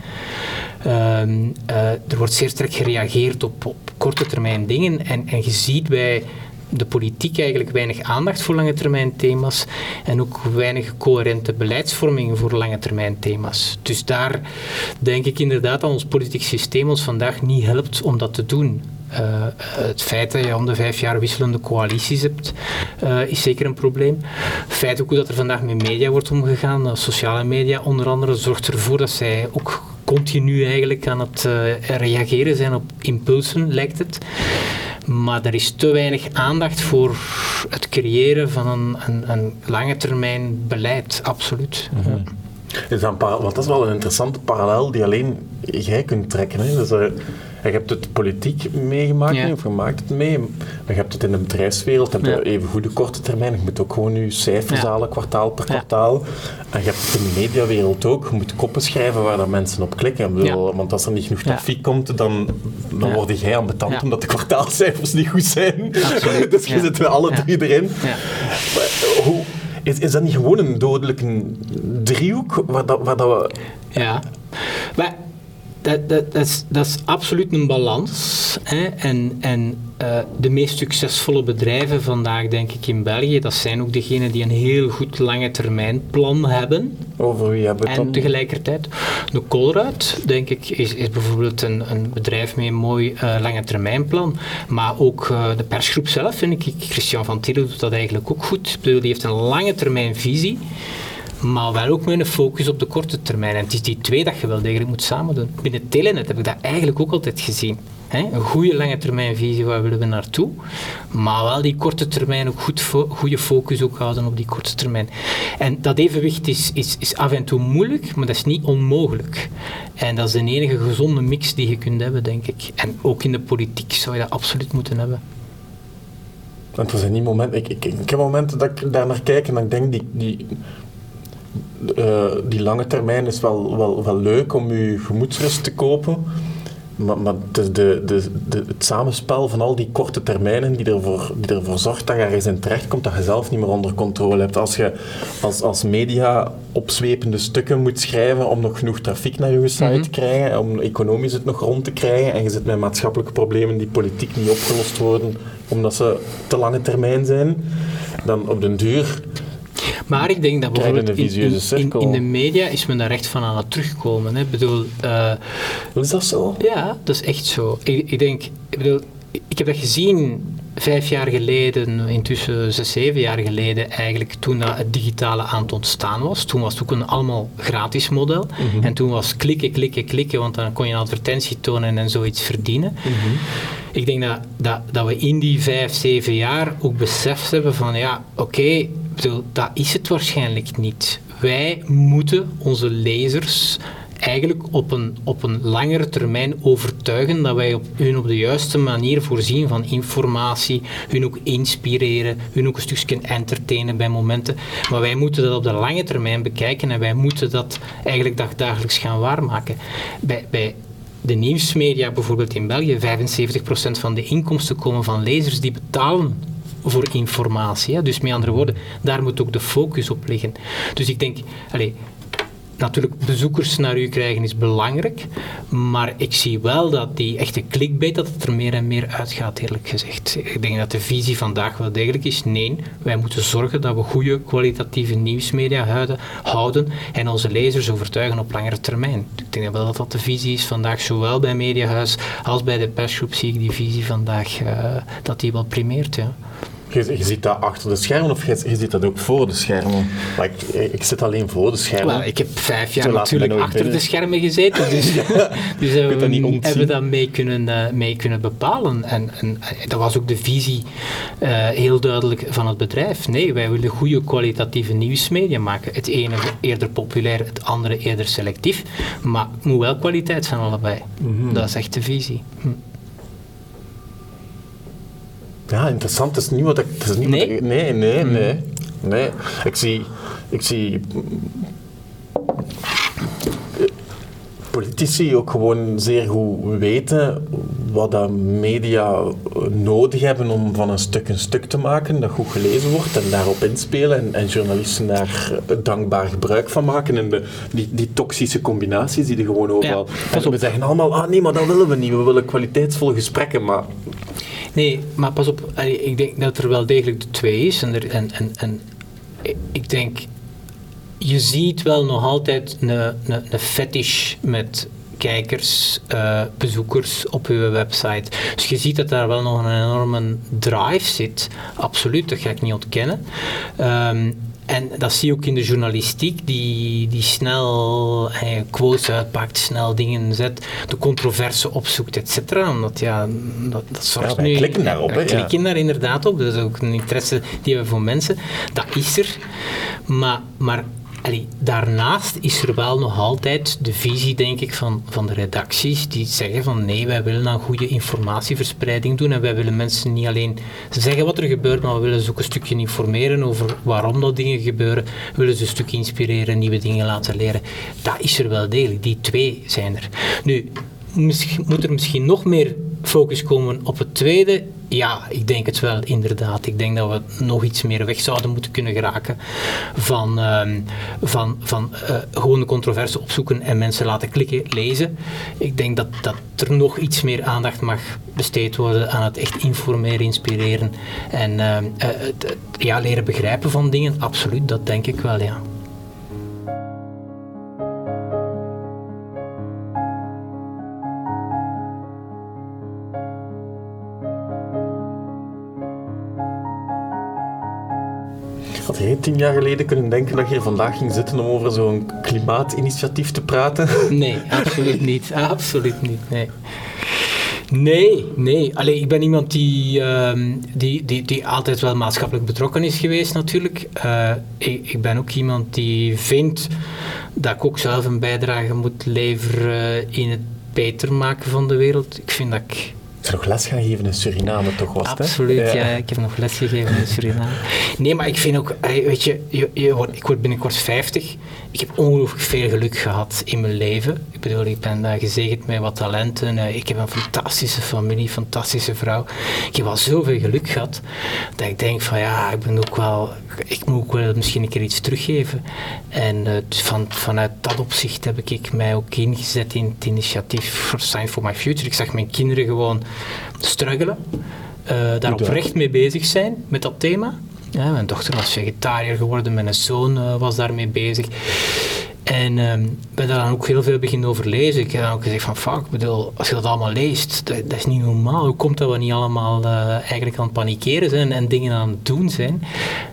Ehm, eh, er wordt zeer sterk gereageerd op, op korte termijn dingen en, en je ziet bij de politiek eigenlijk weinig aandacht voor lange termijn thema's en ook weinig coherente beleidsvorming voor lange termijn thema's. Dus daar denk ik inderdaad dat ons politiek systeem ons vandaag niet helpt om dat te doen. Uh, het feit dat je om de vijf jaar wisselende coalities hebt, uh, is zeker een probleem. Het feit ook hoe dat er vandaag met media wordt omgegaan, uh, sociale media onder andere, zorgt ervoor dat zij ook continu eigenlijk aan het reageren zijn op impulsen, lijkt het. Maar er is te weinig aandacht voor het creëren van een, een, een lange termijn beleid, absoluut. Mm -hmm. Is dat, want dat is wel een interessante parallel die alleen jij kunt trekken. Hè? Dus, je hebt het politiek meegemaakt, of je maakt het mee. Maar je hebt het in de bedrijfswereld, heb je even goede korte termijn. Je moet ook gewoon je cijfers halen, kwartaal per kwartaal. En je hebt het in de mediawereld ook. Je moet koppen schrijven waar dat mensen op klikken. Bedoel, want als er niet genoeg trafiek komt, dan, dan word jij aan betand omdat de kwartaalcijfers niet goed zijn. dus je zit alle drie erin. Hoe, is, is dat niet gewoon een dodelijke driehoek waar, dat, waar dat we... Ja, maar dat, dat, dat, is, dat is absoluut een balans. Hè? En, en uh, de meest succesvolle bedrijven vandaag, denk ik, in België, dat zijn ook degenen die een heel goed lange termijn plan hebben. Over wie hebben we het En tegelijkertijd, de Colruyt, denk ik, is, is bijvoorbeeld een, een bedrijf met een mooi uh, lange termijn plan. Maar ook uh, de persgroep zelf, vind ik, Christian van Tielen doet dat eigenlijk ook goed. Die heeft een lange termijn visie maar wel ook met een focus op de korte termijn. En het is die twee dat je wel degelijk moet samen doen. Binnen Telenet heb ik dat eigenlijk ook altijd gezien. een goede lange termijn visie, waar willen we naartoe? Maar wel die korte termijn ook goed goede focus ook houden op die korte termijn. En dat evenwicht is, is, is af en toe moeilijk, maar dat is niet onmogelijk. En dat is de enige gezonde mix die je kunt hebben, denk ik. En ook in de politiek zou je dat absoluut moeten hebben. Want er zijn niet momenten, ik, ik, ik heb momenten dat ik daar naar kijk en dan denk die, die uh, die lange termijn is wel, wel, wel leuk om je gemoedsrust te kopen. Maar, maar de, de, de, het samenspel van al die korte termijnen die ervoor, die ervoor zorgt dat je ergens in terecht komt dat je zelf niet meer onder controle hebt. Als je als, als media opzwepende stukken moet schrijven om nog genoeg trafiek naar je site mm te krijgen, om economisch het nog rond te krijgen en je zit met maatschappelijke problemen die politiek niet opgelost worden omdat ze te lange termijn zijn, dan op den duur maar ik denk dat bijvoorbeeld in, in, in, de media is men daar echt van aan het terugkomen. Hè. Ik bedoel, uh, is dat zo? Ja, dat is echt zo. Ik, ik denk, ik bedoel, ik heb dat gezien vijf jaar geleden, intussen zes, zeven jaar geleden eigenlijk, toen dat het digitale aan het ontstaan was. Toen was het ook een allemaal gratis model. Mhm. En toen was klikken, klikken, klikken, want dan kon je een advertentie tonen en zoiets verdienen. Mhm. Ik denk dat, dat, dat we in die vijf, zeven jaar ook beseft hebben van ja, oké, dat is het waarschijnlijk niet. Wij moeten onze lezers eigenlijk op een, op een langere termijn overtuigen dat wij op, hun op de juiste manier voorzien van informatie, hun ook inspireren, hun ook een stukje entertainen bij momenten. Maar wij moeten dat op de lange termijn bekijken en wij moeten dat eigenlijk dagelijks gaan waarmaken. Bij, bij de nieuwsmedia bijvoorbeeld in België, 75% van de inkomsten komen van lezers die betalen voor informatie. Hè. Dus met andere woorden, daar moet ook de focus op liggen. Dus ik denk, allez, natuurlijk, bezoekers naar u krijgen is belangrijk, maar ik zie wel dat die echte clickbait, dat het er meer en meer uitgaat, eerlijk gezegd. Ik denk dat de visie vandaag wel degelijk is, nee, wij moeten zorgen dat we goede kwalitatieve nieuwsmedia houden, en onze lezers overtuigen op langere termijn. Ik denk wel dat dat de visie is vandaag, zowel bij Mediahuis als bij de persgroep zie ik die visie vandaag, uh, dat die wel primeert, ja. Je, je ziet dat achter de schermen of je, je ziet dat ook voor de schermen? Ik, ik zit alleen voor de schermen. Well, ik heb vijf jaar natuurlijk achter de schermen gezeten, dus, dus hebben, we, hebben dat mee kunnen, uh, mee kunnen bepalen. En, en uh, dat was ook de visie uh, heel duidelijk van het bedrijf. Nee, wij willen goede kwalitatieve nieuwsmedia maken. Het ene eerder populair, het andere eerder selectief. Maar het moet wel kwaliteit zijn allebei. Mm -hmm. Dat is echt de visie. Hm. Ja, interessant. Is niet wat ik... Het is niet nee? Wat ik, nee, nee, mm. nee, nee. Ik zie... Ik zie politici ook gewoon zeer goed weten wat dat media nodig hebben om van een stuk een stuk te maken dat goed gelezen wordt en daarop inspelen en, en journalisten daar dankbaar gebruik van maken en de, die, die toxische combinaties die er gewoon overal... Ja, we zeggen allemaal, ah nee, maar dat willen we niet. We willen kwaliteitsvolle gesprekken, maar Nee, maar pas op, ik denk dat er wel degelijk de twee is. En, er, en, en, en ik denk, je ziet wel nog altijd een, een, een fetish met kijkers, uh, bezoekers op uw website. Dus je ziet dat daar wel nog een enorme drive zit. Absoluut, dat ga ik niet ontkennen. Um, en dat zie je ook in de journalistiek, die, die snel eh, quotes uitpakt, snel dingen zet, de controverse opzoekt, et cetera. Omdat ja, dat, dat zorgt ja, nu... klikken daarop, hè? klikken ja. daar inderdaad op. Dat is ook een interesse die we voor mensen. Dat is er. Maar, maar Daarnaast is er wel nog altijd de visie, denk ik, van, van de redacties die zeggen van nee, wij willen een goede informatieverspreiding doen en wij willen mensen niet alleen zeggen wat er gebeurt, maar we willen ze ook een stukje informeren over waarom dat dingen gebeuren. We willen ze een stukje inspireren, nieuwe dingen laten leren. Dat is er wel degelijk. Die twee zijn er. Nu, moet er misschien nog meer focus komen op het tweede? Ja, ik denk het wel, inderdaad. Ik denk dat we nog iets meer weg zouden moeten kunnen geraken van, uh, van, van uh, gewoon de controverse opzoeken en mensen laten klikken, lezen. Ik denk dat, dat er nog iets meer aandacht mag besteed worden aan het echt informeren, inspireren en uh, ja, leren begrijpen van dingen. Absoluut, dat denk ik wel, ja. Had tien jaar geleden kunnen denken dat je hier vandaag ging zitten om over zo'n klimaatinitiatief te praten? Nee, absoluut niet. Absoluut niet, nee. Nee, nee. Ik ben iemand die, uh, die, die, die altijd wel maatschappelijk betrokken is geweest natuurlijk. Uh, ik, ik, ben ook iemand die vindt dat ik ook zelf een bijdrage moet leveren in het beter maken van de wereld. Ik vind dat ik nog les gaan geven in Suriname, toch was het? Absoluut, ja. ja. Ik heb nog les gegeven in Suriname. Nee, maar ik vind ook, weet je, je, je wordt, ik word binnenkort 50. Ik heb ongelooflijk veel geluk gehad in mijn leven. Ik bedoel, ik ben uh, gezegend met wat talenten. Uh, ik heb een fantastische familie, fantastische vrouw. Ik heb al zoveel geluk gehad dat ik denk van ja, ik ben ook wel, ik moet ook wel misschien een keer iets teruggeven. En uh, van, vanuit dat opzicht heb ik mij ook ingezet in het initiatief for Sign for My Future. Ik zag mijn kinderen gewoon struggelen, daar oprecht mee bezig zijn met dat thema. Ja, mijn dochter was vegetariër geworden, mijn zoon uh, was daarmee bezig. En um, ben daar dan ook heel veel beginnen over lezen. Ik heb dan ook gezegd van, fuck, bedoel, als je dat allemaal leest, dat, dat is niet normaal. Hoe komt dat we niet allemaal uh, eigenlijk aan het panikeren zijn en dingen aan het doen zijn?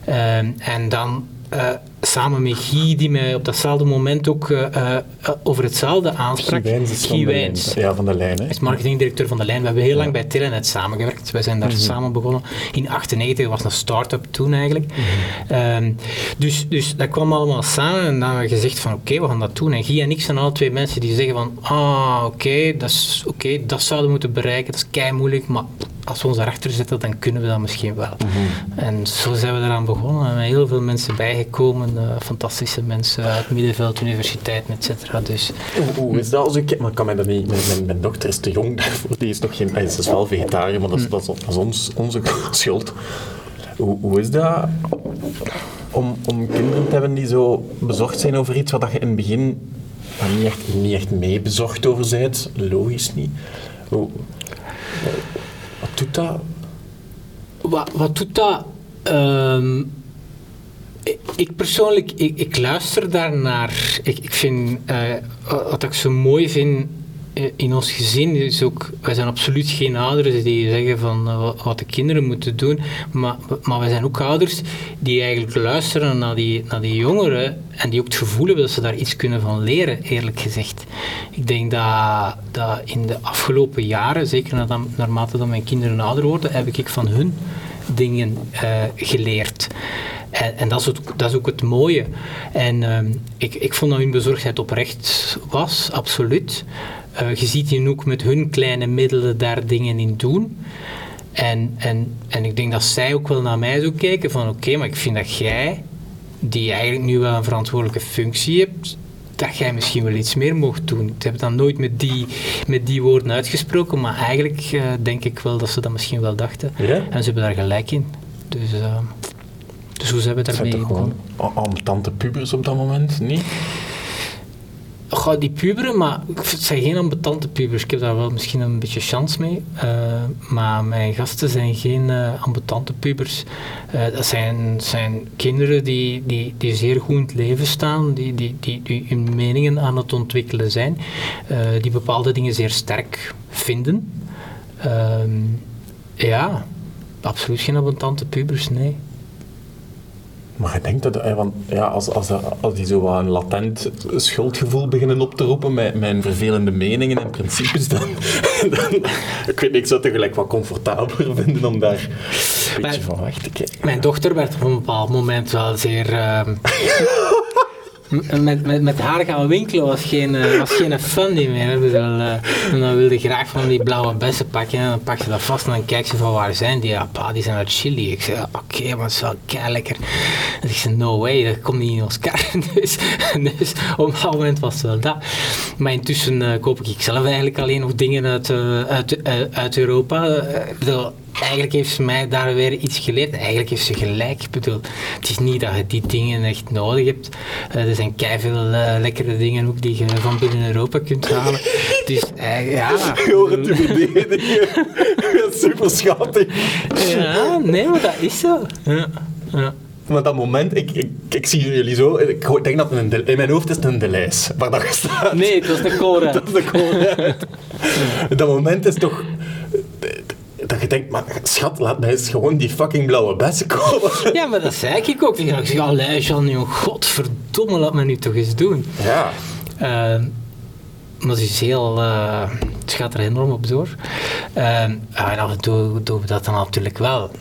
Um, en dan uh, samen met Guy, die mij op datzelfde moment ook uh, uh, over hetzelfde aansprak. Guy Wijns. Ja, van de Lijn. Hij is marketingdirecteur van de Lijn. We hebben heel lang bij Telenet samengewerkt. Wij zijn daar mm -hmm. samen begonnen. In 98 was een start-up toen eigenlijk. Mm -hmm. um, dus, dus dat kwam allemaal samen en dan hebben we gezegd van oké, okay, we gaan dat doen. En Guy en ik zijn alle twee mensen die zeggen van ah, oké, okay, dat, is, okay, dat zouden we moeten bereiken. Dat is kei moeilijk, maar als we ons daarachter zetten, dan kunnen we dat misschien wel. Mm -hmm. En zo zijn we eraan begonnen. Er zijn heel veel mensen bijgekomen, uh, fantastische mensen uit Middenveld, universiteiten, et cetera. Dus, hoe, hoe, is dat als ik... Maar kan mij dat niet... Mijn, mijn, mijn, dochter is te jong daarvoor. Die is nog geen... Hij is dus wel vegetariër, maar dat is, dat is, dat is ons, onze schuld. Hoe, hoe is dat om, om kinderen te hebben die zo bezorgd zijn over iets wat je in het begin niet, echt, niet echt mee bezorgd over bent? Logisch niet. Hoe, wat doet dat? Wat, wat doet dat? Ehm, ik, persoonlijk, ik, ik luister daarnaar. Ik, ik vind, uh, wat ik zo mooi vind eh, in ons gezin is ook, wij zijn absoluut geen ouders die zeggen van uh, wat de kinderen moeten doen, maar, maar wij zijn ook ouders die eigenlijk luisteren naar die, naar die jongeren en die ook het gevoel hebben dat ze daar iets kunnen van leren, eerlijk gezegd. Ik denk dat, dat in de afgelopen jaren, zeker naarmate dat mijn kinderen ouder worden, heb ik van hun dingen geleerd. En, en dat, is ook, dat, is ook, het mooie. En uh, ik, ik vond dat hun bezorgdheid oprecht was, absoluut. Uh, je ziet hen ook met hun kleine middelen daar dingen in doen. En, en, en ik denk dat zij ook wel naar mij zo kijken van oké, maar ik vind dat jij, die eigenlijk nu wel een verantwoordelijke functie hebt, dat jij misschien wel iets meer mocht doen. Ik heb dat nooit met die, met die woorden uitgesproken, maar eigenlijk uh, denk ik wel dat ze dat misschien wel dachten. Ja? En ze hebben daar gelijk in. Dus, uh, dus hoe zijn we daarmee gewoon tante pubers op dat moment, niet? Goh, die puberen, maar het zijn geen ambetante pubers. Ik heb daar wel misschien een beetje chance mee. Uh, maar mijn gasten zijn geen uh, ambetante pubers. Uh, dat zijn, zijn kinderen die, die, die zeer goed in het leven staan, die, die, die, die hun meningen aan het ontwikkelen zijn, die bepaalde dingen zeer sterk vinden. Ehm, ja, absoluut geen ambetante pubers, nee. Maar ik denk dat, want ja, als, als, als die zo wat een latent schuldgevoel beginnen op te roepen met mijn vervelende meningen en principes, dan, dan ik weet ik zou het tegelijk wat comfortabeler vinden om daar een beetje van weg te kijken. Mijn dochter werd op een bepaald moment wel zeer... Uh, met, met, met haar gaan winkelen was geen, uh, was geen fun meer. Dus dan, uh, dan wilde graag van die blauwe bessen pakken en dan pak je dat vast en dan kijk ze van waar zijn die? Ja, pa, die zijn uit Chili. Ik zei, oké, okay, maar het is wel kei lekker. En ik zei, no way, dat komt niet in ons kar. dus, dus op dat moment was het wel dat. Maar intussen uh, koop ik zelf eigenlijk alleen nog dingen uit, uit, uit Europa. ik eigenlijk heeft ze mij daar weer iets geleerd. Eigenlijk heeft ze gelijk. Ik bedoel, het is niet dat je die dingen echt nodig hebt. Uh, er zijn keiveel uh, lekkere dingen ook die je van binnen Europa kunt halen. Dus uh, ja. Het te. Super schattig. Ja, nee, maar dat is zo. Ja. ja. Maar dat moment, ik, ik, ik, zie jullie zo, ik denk dat het een, in mijn hoofd is het een delijs waar dat staat. Nee, het was de Cora. dat is de Cora. dat moment is toch dat je denkt, maar schat, laat mij eens gewoon die fucking blauwe bessen komen. Ja, maar dat zei ik ook. Ik zeg, allee Jean, godverdomme, laat me nu toch eens doen. Ja. Uh, maar het is heel... Uh, het gaat er enorm op door. Uh, en af en toe doen we dat dan natuurlijk wel.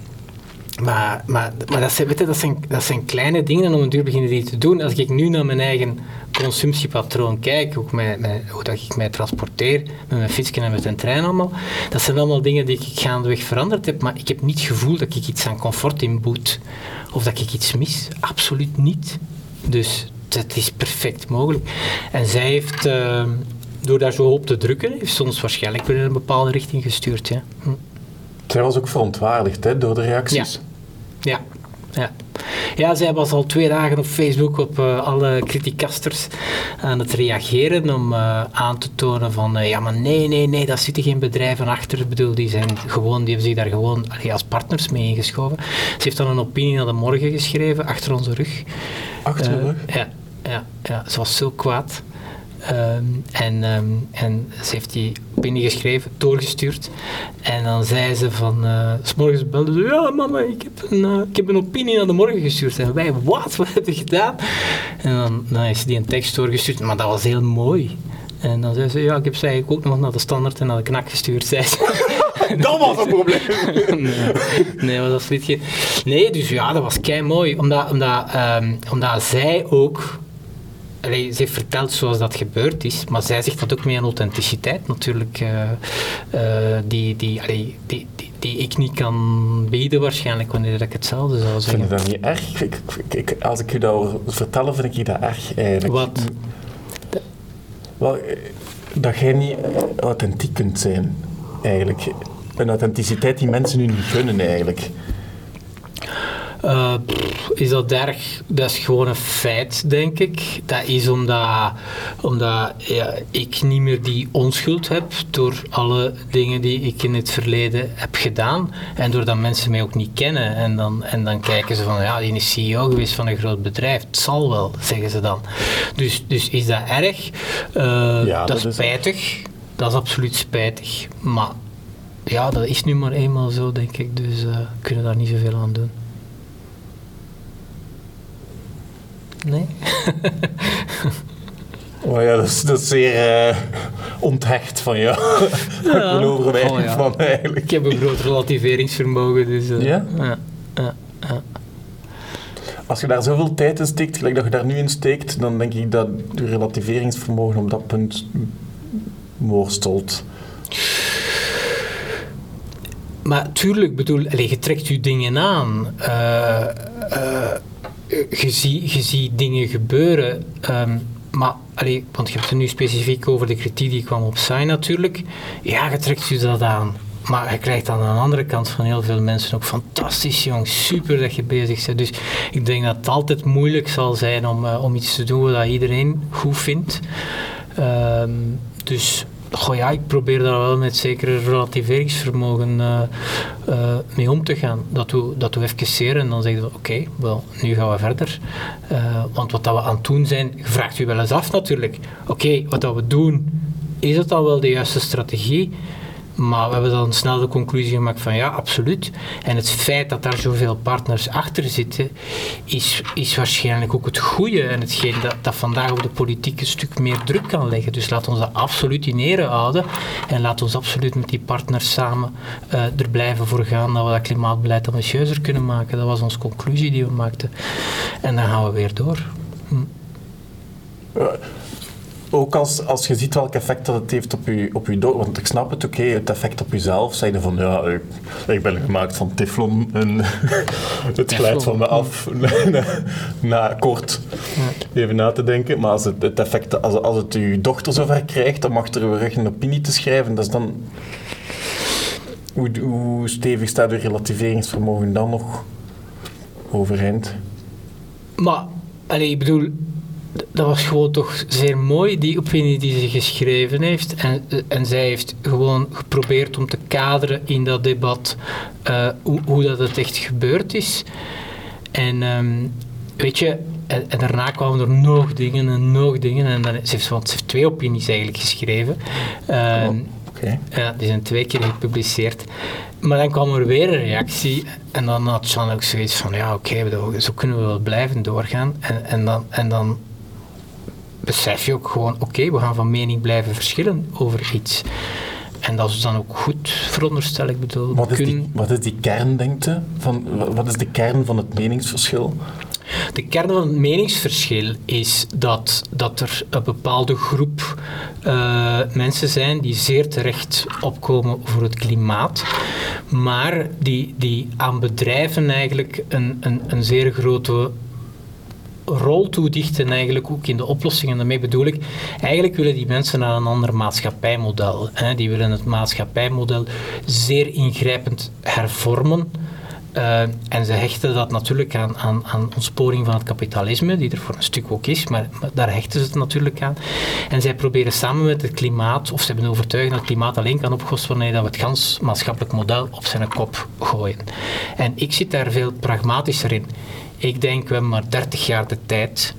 Maar, maar, maar dat, zijn, weet je, dat, zijn, dat zijn kleine dingen en om een duur beginnen die te doen. Als ik nu naar mijn eigen consumptiepatroon kijk, ook met, met, hoe dat ik mij transporteer, met mijn fietsje en met een trein allemaal, dat zijn allemaal dingen die ik gaandeweg veranderd heb, maar ik heb niet het gevoel dat ik iets aan comfort inboet of dat ik iets mis. Absoluut niet. Dus dat is perfect mogelijk. En zij heeft, uh, door daar zo op te drukken, heeft soms waarschijnlijk weer in een bepaalde richting gestuurd. Ja. Hm. Zij was ook verontwaardigd hè, door de reacties. Ja. ja. ja. Ja, zij was al twee dagen op Facebook op uh, alle criticasters aan het reageren om uh, aan te tonen van uh, ja, maar nee, nee, nee, daar zitten geen bedrijven achter. Ik bedoel, die zijn gewoon, die hebben zich daar gewoon allee, als partners mee ingeschoven. Ze heeft dan een opinie naar de morgen geschreven, achter onze rug. Achter de rug? Ja, ja, ja, ze was zo kwaad. Um, en, um, en ze heeft die opinie geschreven, doorgestuurd. En dan zei ze van, uh, s morgens belde ze, ja mama, ik heb, een, uh, ik heb een opinie naar de morgen gestuurd. En wij, wat? Wat heb je gedaan? En dan, dan is die een tekst doorgestuurd, maar dat was heel mooi. En dan zei ze, ja, ik heb ze eigenlijk ook nog naar de standaard en naar de knak gestuurd, zei ze. dat was een probleem. nee, nee, dat was geen... Nee, dus ja, dat was kei mooi. Omdat, omdat, um, omdat zij ook Allee, ze heeft verteld zoals dat gebeurd is, maar zij zegt dat ook met een authenticiteit natuurlijk, uh, uh, die, die, allee, die, die, die, ik niet kan bieden waarschijnlijk wanneer ik hetzelfde zou zeggen. Vind je dat niet erg? Ik, ik, als ik je dat hoor vertellen, vind ik je dat erg eigenlijk. Wat? Wel, dat jij niet authentiek kunt zijn, eigenlijk. Een authenticiteit die mensen nu niet gunnen, eigenlijk. Uh, is dat erg? Dat is gewoon een feit, denk ik. Dat is omdat, omdat ja, ik niet meer die onschuld heb door alle dingen die ik in het verleden heb gedaan. En doordat mensen mij ook niet kennen. En dan, en dan kijken ze van, ja, die is CEO geweest van een groot bedrijf. Het zal wel, zeggen ze dan. Dus, dus is dat erg? Uh, ja, dat, is spijtig. Dat is absoluut spijtig. Maar ja, dat is nu maar eenmaal zo, denk ik. Dus uh, we kunnen daar niet zoveel aan doen. Nee? oh ja, dat is, dat is zeer uh, onthecht van jou. Ja. ik oh, ja. van eigenlijk. Ik heb een groot relativeringsvermogen, dus... Uh, ja? ja? Ja, Als je daar zoveel tijd in steekt, gelijk dat je daar nu in steekt, dan denk ik dat je relativeringsvermogen op dat punt worstelt. Maar tuurlijk, bedoel, allez, je trekt je dingen aan. Uh, je ziet zie dingen gebeuren. Um, maar, want je hebt het nu specifiek over de kritiek die kwam op Sai natuurlijk. Ja, je trekt je dat aan. Maar je krijgt aan de andere kant van heel veel mensen ook fantastisch jong, super dat je bezig bent. Dus ik denk dat het altijd moeilijk zal zijn om, uh, om iets te doen wat iedereen goed vindt. Um, dus Goh ik probeer daar wel met zekere relativeringsvermogen uh, uh, mee om te gaan. Dat we, dat we even seren en dan zeggen we, oké, wel, nu gaan we verder. Uh, want wat dat we aan het doen zijn, vraagt u wel eens af natuurlijk. Oké, wat dat we doen, is het dan wel de juiste strategie? Maar we hebben dan snel de conclusie gemaakt van ja, absoluut. En het feit dat daar zoveel partners achter zitten, is, is waarschijnlijk ook het goede en hetgeen dat, dat vandaag op de politiek een stuk meer druk kan leggen. Dus laat ons dat absoluut in ere houden en laat ons absoluut met die partners samen uh, er blijven voor gaan dat we dat klimaatbeleid ambitieuzer kunnen maken. Dat was onze conclusie die we maakten. En dan gaan we weer door. Hm ook als, als je ziet welk effect dat het heeft op je, op je dood. Want ik snap het, oké, het effect op jezelf. Zeg je van, ja, ik, ik ben gemaakt van teflon en het glijdt van me af na, na, kort even na te denken. Maar als het, het effect, als, als het je dochter zover krijgt, dan mag er weer een opinie te schrijven. Dat is dan... Hoe, hoe stevig staat je relativeringsvermogen dan nog overeind? Maar, allee, ik bedoel dat was gewoon toch zeer mooi, die opinie die ze geschreven heeft. En, en zij heeft gewoon geprobeerd om te kaderen in dat debat uh, hoe, hoe, dat het echt gebeurd is. En um, weet je, en, en, daarna kwamen er nog dingen en nog dingen. En dan, ze, heeft, want ze heeft twee opinies eigenlijk geschreven. Uh, oh, okay. ja, die zijn twee keer gepubliceerd. Maar dan kwam er weer een reactie en dan had Sean ook zoiets van, ja oké, okay, zo kunnen we wel blijven doorgaan. En, en, dan, en dan besef je ook gewoon, oké, we gaan van mening blijven verschillen over iets. En dat is dan ook goed, veronderstel ik. Bedoel, wat, is die, wat is die kern, denkt Van, wat is de kern van het meningsverschil? De kern van het meningsverschil is dat, dat er een bepaalde groep uh, mensen zijn die zeer terecht opkomen voor het klimaat, maar die, die aan bedrijven eigenlijk een, een, een zeer grote rol toedichten eigenlijk ook in de oplossingen. Daarmee bedoel ik, eigenlijk willen die mensen naar een ander maatschappijmodel. Hè. Die willen het maatschappijmodel zeer ingrijpend hervormen. Uh, en ze hechten dat natuurlijk aan, aan, aan ontsporing van het kapitalisme, die er voor een stuk ook is, maar, daar hechten ze het natuurlijk aan. En zij proberen samen met het klimaat, of ze hebben overtuigd dat het klimaat alleen kan opgelost worden dat we het gans maatschappelijk model op zijn kop gooien. En ik zit daar veel pragmatischer in. Ik denk, we hebben maar 30 jaar de tijd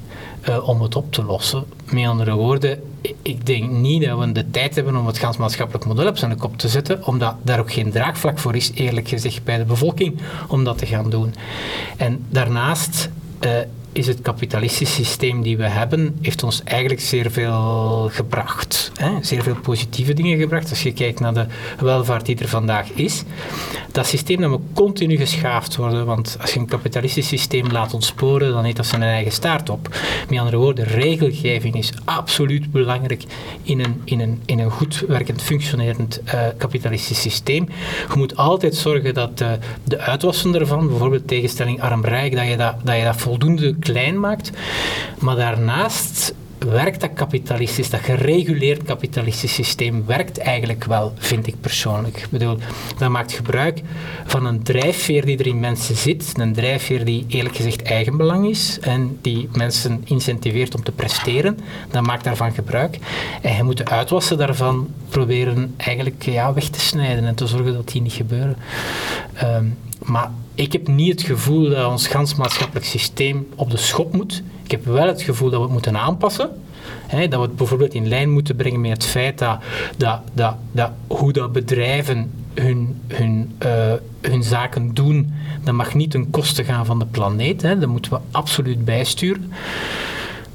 uh, om het op te lossen. Met andere woorden, ik denk niet dat we de tijd hebben om het maatschappelijk model op zijn kop te zetten, omdat daar ook geen draagvlak voor is, eerlijk gezegd, bij de bevolking om dat te gaan doen. En daarnaast uh, is het kapitalistisch systeem die we hebben, heeft ons eigenlijk zeer veel gebracht. Hè? Zeer veel positieve dingen gebracht. Als je kijkt naar de welvaart die er vandaag is. Dat systeem dat moet continu geschaafd worden, want als je een kapitalistisch systeem laat ontsporen, dan heeft dat zijn eigen staart op. Met andere woorden, regelgeving is absoluut belangrijk in een, in een, in een goed werkend, functionerend uh, kapitalistisch systeem. Je moet altijd zorgen dat uh, de uitwassen ervan, bijvoorbeeld tegenstelling arm-rijk, dat, je dat, dat je dat voldoende klein maakt. Maar daarnaast werkt dat kapitalistisch, dat gereguleerd kapitalistisch systeem werkt eigenlijk wel, vind ik persoonlijk. Ik bedoel, dat maakt gebruik van een drijfveer die er in mensen zit, een drijfveer die eerlijk gezegd eigenbelang is en die mensen incentiveert om te presteren. Dat maakt daarvan gebruik. En je moet de uitwassen daarvan proberen eigenlijk ja, weg te snijden en te zorgen dat die niet gebeuren. Ehm, maar ik heb niet het gevoel dat ons gans maatschappelijk systeem op de schop moet. Ik heb wel het gevoel dat we het moeten aanpassen. Dat we het bijvoorbeeld in lijn moeten brengen met het feit dat, dat, dat, dat hoe dat bedrijven hun, hun, uh, hun zaken doen, dat mag niet ten koste gaan van de planeet. Dat moeten we absoluut bijsturen.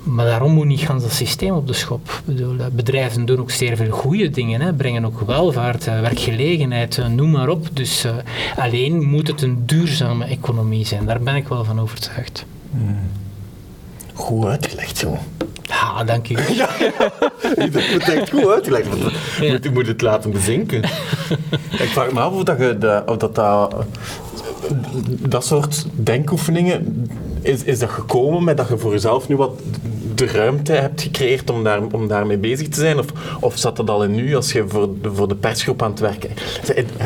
Maar daarom moet niet gans het systeem op de schop. Bedoel, bedrijven doen ook zeer veel goede dingen, hè. brengen ook welvaart, eh, werkgelegenheid, eh, noem maar op. Dus uh, alleen moet het een duurzame economie zijn. Daar ben ik wel van overtuigd. Hmm. Goed uitgelegd, joh. Ja, dank u. ja, dat wordt echt goed uitgelegd. Je moet, moet het laten bezinken. ik vraag me af of dat, je, of dat, dat dat soort denkoefeningen, is, is dat gekomen met dat je voor jezelf nu wat de ruimte hebt gecreëerd om, daar, om daarmee bezig te zijn? Of, of zat dat al in nu als je voor de, voor de persgroep aan het werken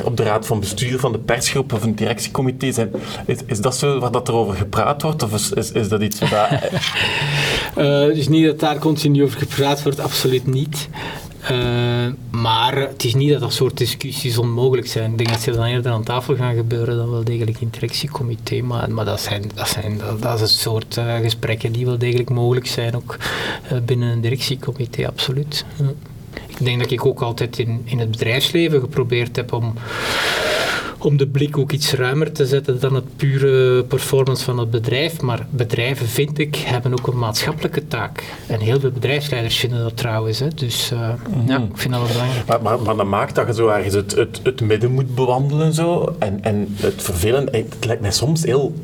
Op de raad van bestuur van de persgroep of een directiecomité, zijn, is, is dat zo waar dat er over gepraat wordt? Of is, is, is dat iets waar... uh, dus niet dat daar continu over gepraat wordt, absoluut niet. Uh, maar het is niet dat dat soort discussies onmogelijk zijn. Ik denk dat ze dan eerder aan tafel gaan gebeuren dan wel degelijk in het directiecomité. Maar, maar dat, zijn, dat, zijn, dat, is het soort uh, gesprekken die wel degelijk mogelijk zijn, ook uh, binnen een directiecomité, absoluut. Ik denk dat ik ook altijd in, in het bedrijfsleven geprobeerd heb om om de blik ook iets ruimer te zetten dan het pure performance van het bedrijf. Maar bedrijven, vind ik, hebben ook een maatschappelijke taak. En heel veel bedrijfsleiders vinden dat trouwens. Hè. Dus uh, ja, ik vind dat wel belangrijk. Maar, maar, maar, dat maakt dat je zo ergens het, het, het midden moet bewandelen. Zo. En, en het vervelend, het lijkt mij soms heel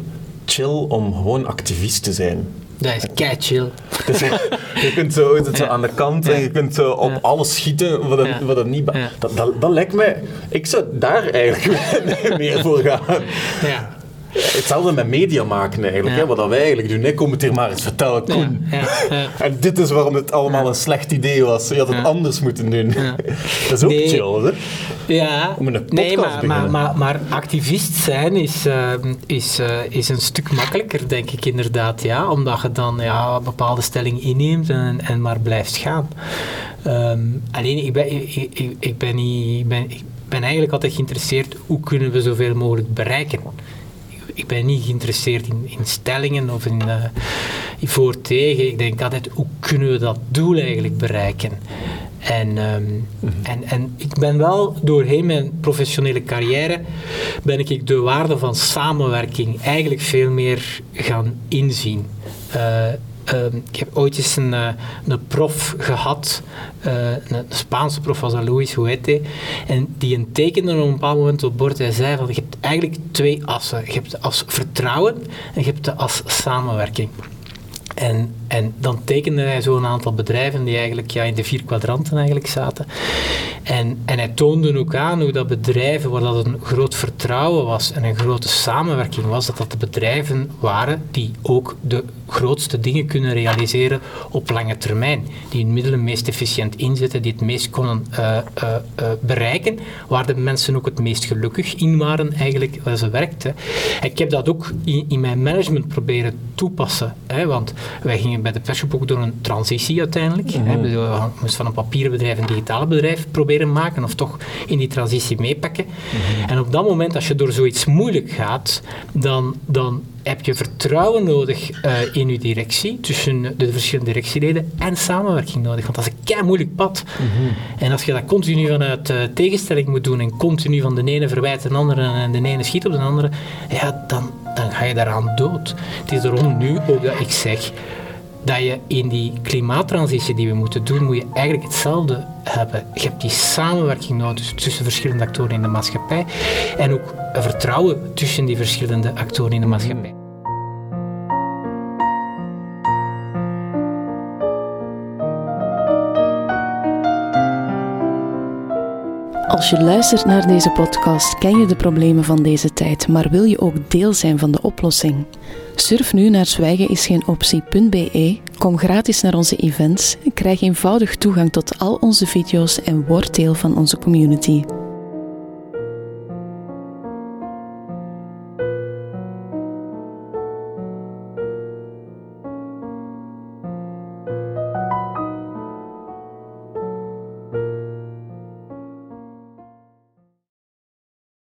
chill om gewoon activist te zijn. Dat is kei chill. Je, kunt zo, zo aan de kant en je kunt zo op alles schieten wat het, wat het niet... Dat, dat, dat lijkt mij... Ik zou daar eigenlijk meer voor gaan. Ja. Hetzelfde met media maken eigenlijk, hè, wat wij eigenlijk doen. Kom het hier maar eens vertellen, Koen. En dit is waarom het allemaal een slecht idee was. Je had het anders moeten doen. dat is ook nee. chill, hè? Ja, Om een nee, maar, maar, maar, maar, activist zijn is, uh, is, uh, is een stuk makkelijker, denk ik inderdaad. Ja, omdat je dan ja, een bepaalde stelling inneemt en, en maar blijft gaan. Um, alleen, ik ben, ik, ik, ik ben, niet, ik ben, ik ben eigenlijk altijd geïnteresseerd hoe kunnen we zoveel mogelijk bereiken ik ben niet geïnteresseerd in, in stellingen of in, uh, voor tegen. Ik denk altijd, hoe kunnen we dat doel eigenlijk bereiken? En, um, en, en ik ben wel doorheen mijn professionele carrière ben ik de waarde van samenwerking eigenlijk veel meer gaan inzien. Uh, Ehm, ik heb ooit eens een, uh, een prof gehad, uh, een Spaanse prof was Luis Huete, en die een tekende op een bepaald moment op bord. Hij zei van, je hebt eigenlijk twee assen. Je hebt de as vertrouwen en je hebt de as samenwerking. En, en dan tekende hij zo een aantal bedrijven die eigenlijk ja, in de vier kwadranten eigenlijk zaten. En, en hij toonde ook aan hoe dat bedrijven, waar dat een groot vertrouwen was en een grote samenwerking was, dat dat de bedrijven waren die ook de grootste dingen kunnen realiseren op lange termijn. Die hun middelen meest efficiënt inzetten, die het meest konden uh, uh, uh, bereiken, waar de mensen ook het meest gelukkig in waren eigenlijk waar ze werkten. Ik heb dat ook in, in mijn management proberen toepassen, hè, want wij gingen bij de persgroep ook door een transitie uiteindelijk. Mm -hmm. We moesten van een papieren bedrijf een digitale bedrijf proberen maken of toch in die transitie meepakken. Mm -hmm. En op dat moment, als je door zoiets moeilijk gaat, dan, dan heb je vertrouwen nodig uh, in je directie, tussen de verschillende directieleden, en samenwerking nodig. Want dat is een kei moeilijk pad. Mm -hmm. En als je dat continu vanuit uh, tegenstelling moet doen en continu van de ene verwijt de andere en de ene schiet op de andere, ja, dan, dan ga je daaraan dood. Het is daarom nu ook dat ik zeg dat je in die klimaattransitie die we moeten doen, moet je eigenlijk hetzelfde hebben. Je hebt die samenwerking nodig tussen verschillende actoren in de maatschappij en ook vertrouwen tussen die verschillende actoren in de maatschappij. Als je luistert naar deze podcast, ken je de problemen van deze tijd, maar wil je ook deel zijn van de oplossing? Surf nu naar zwijgenisgeenoptie.be, kom gratis naar onze events, krijg eenvoudig toegang tot al onze video's en word deel van onze community.